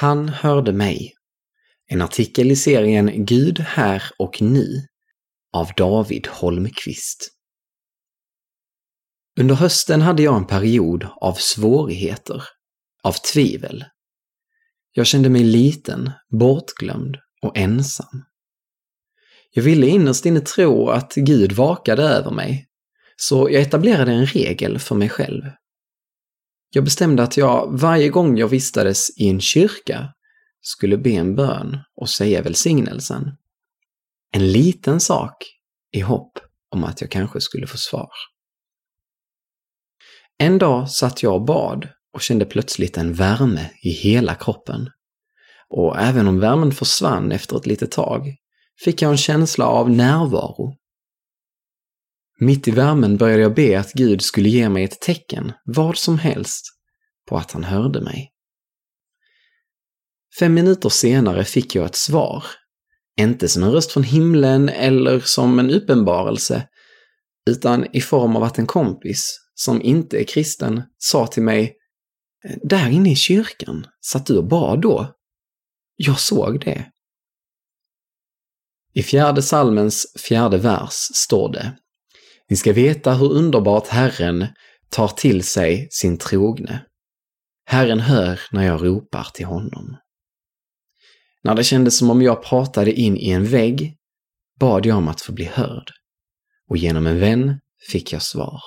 Han hörde mig. En artikel i serien Gud här och nu av David Holmqvist. Under hösten hade jag en period av svårigheter, av tvivel. Jag kände mig liten, bortglömd och ensam. Jag ville innerst inne tro att Gud vakade över mig, så jag etablerade en regel för mig själv. Jag bestämde att jag varje gång jag vistades i en kyrka skulle be en bön och säga välsignelsen. En liten sak i hopp om att jag kanske skulle få svar. En dag satt jag och bad och kände plötsligt en värme i hela kroppen. Och även om värmen försvann efter ett litet tag fick jag en känsla av närvaro. Mitt i värmen började jag be att Gud skulle ge mig ett tecken, vad som helst, på att han hörde mig. Fem minuter senare fick jag ett svar. Inte som en röst från himlen eller som en uppenbarelse, utan i form av att en kompis, som inte är kristen, sa till mig Där inne i kyrkan, satt du och bad då? Jag såg det. I fjärde salmens fjärde vers står det ni ska veta hur underbart Herren tar till sig sin trogne. Herren hör när jag ropar till honom. När det kändes som om jag pratade in i en vägg bad jag om att få bli hörd. Och genom en vän fick jag svar.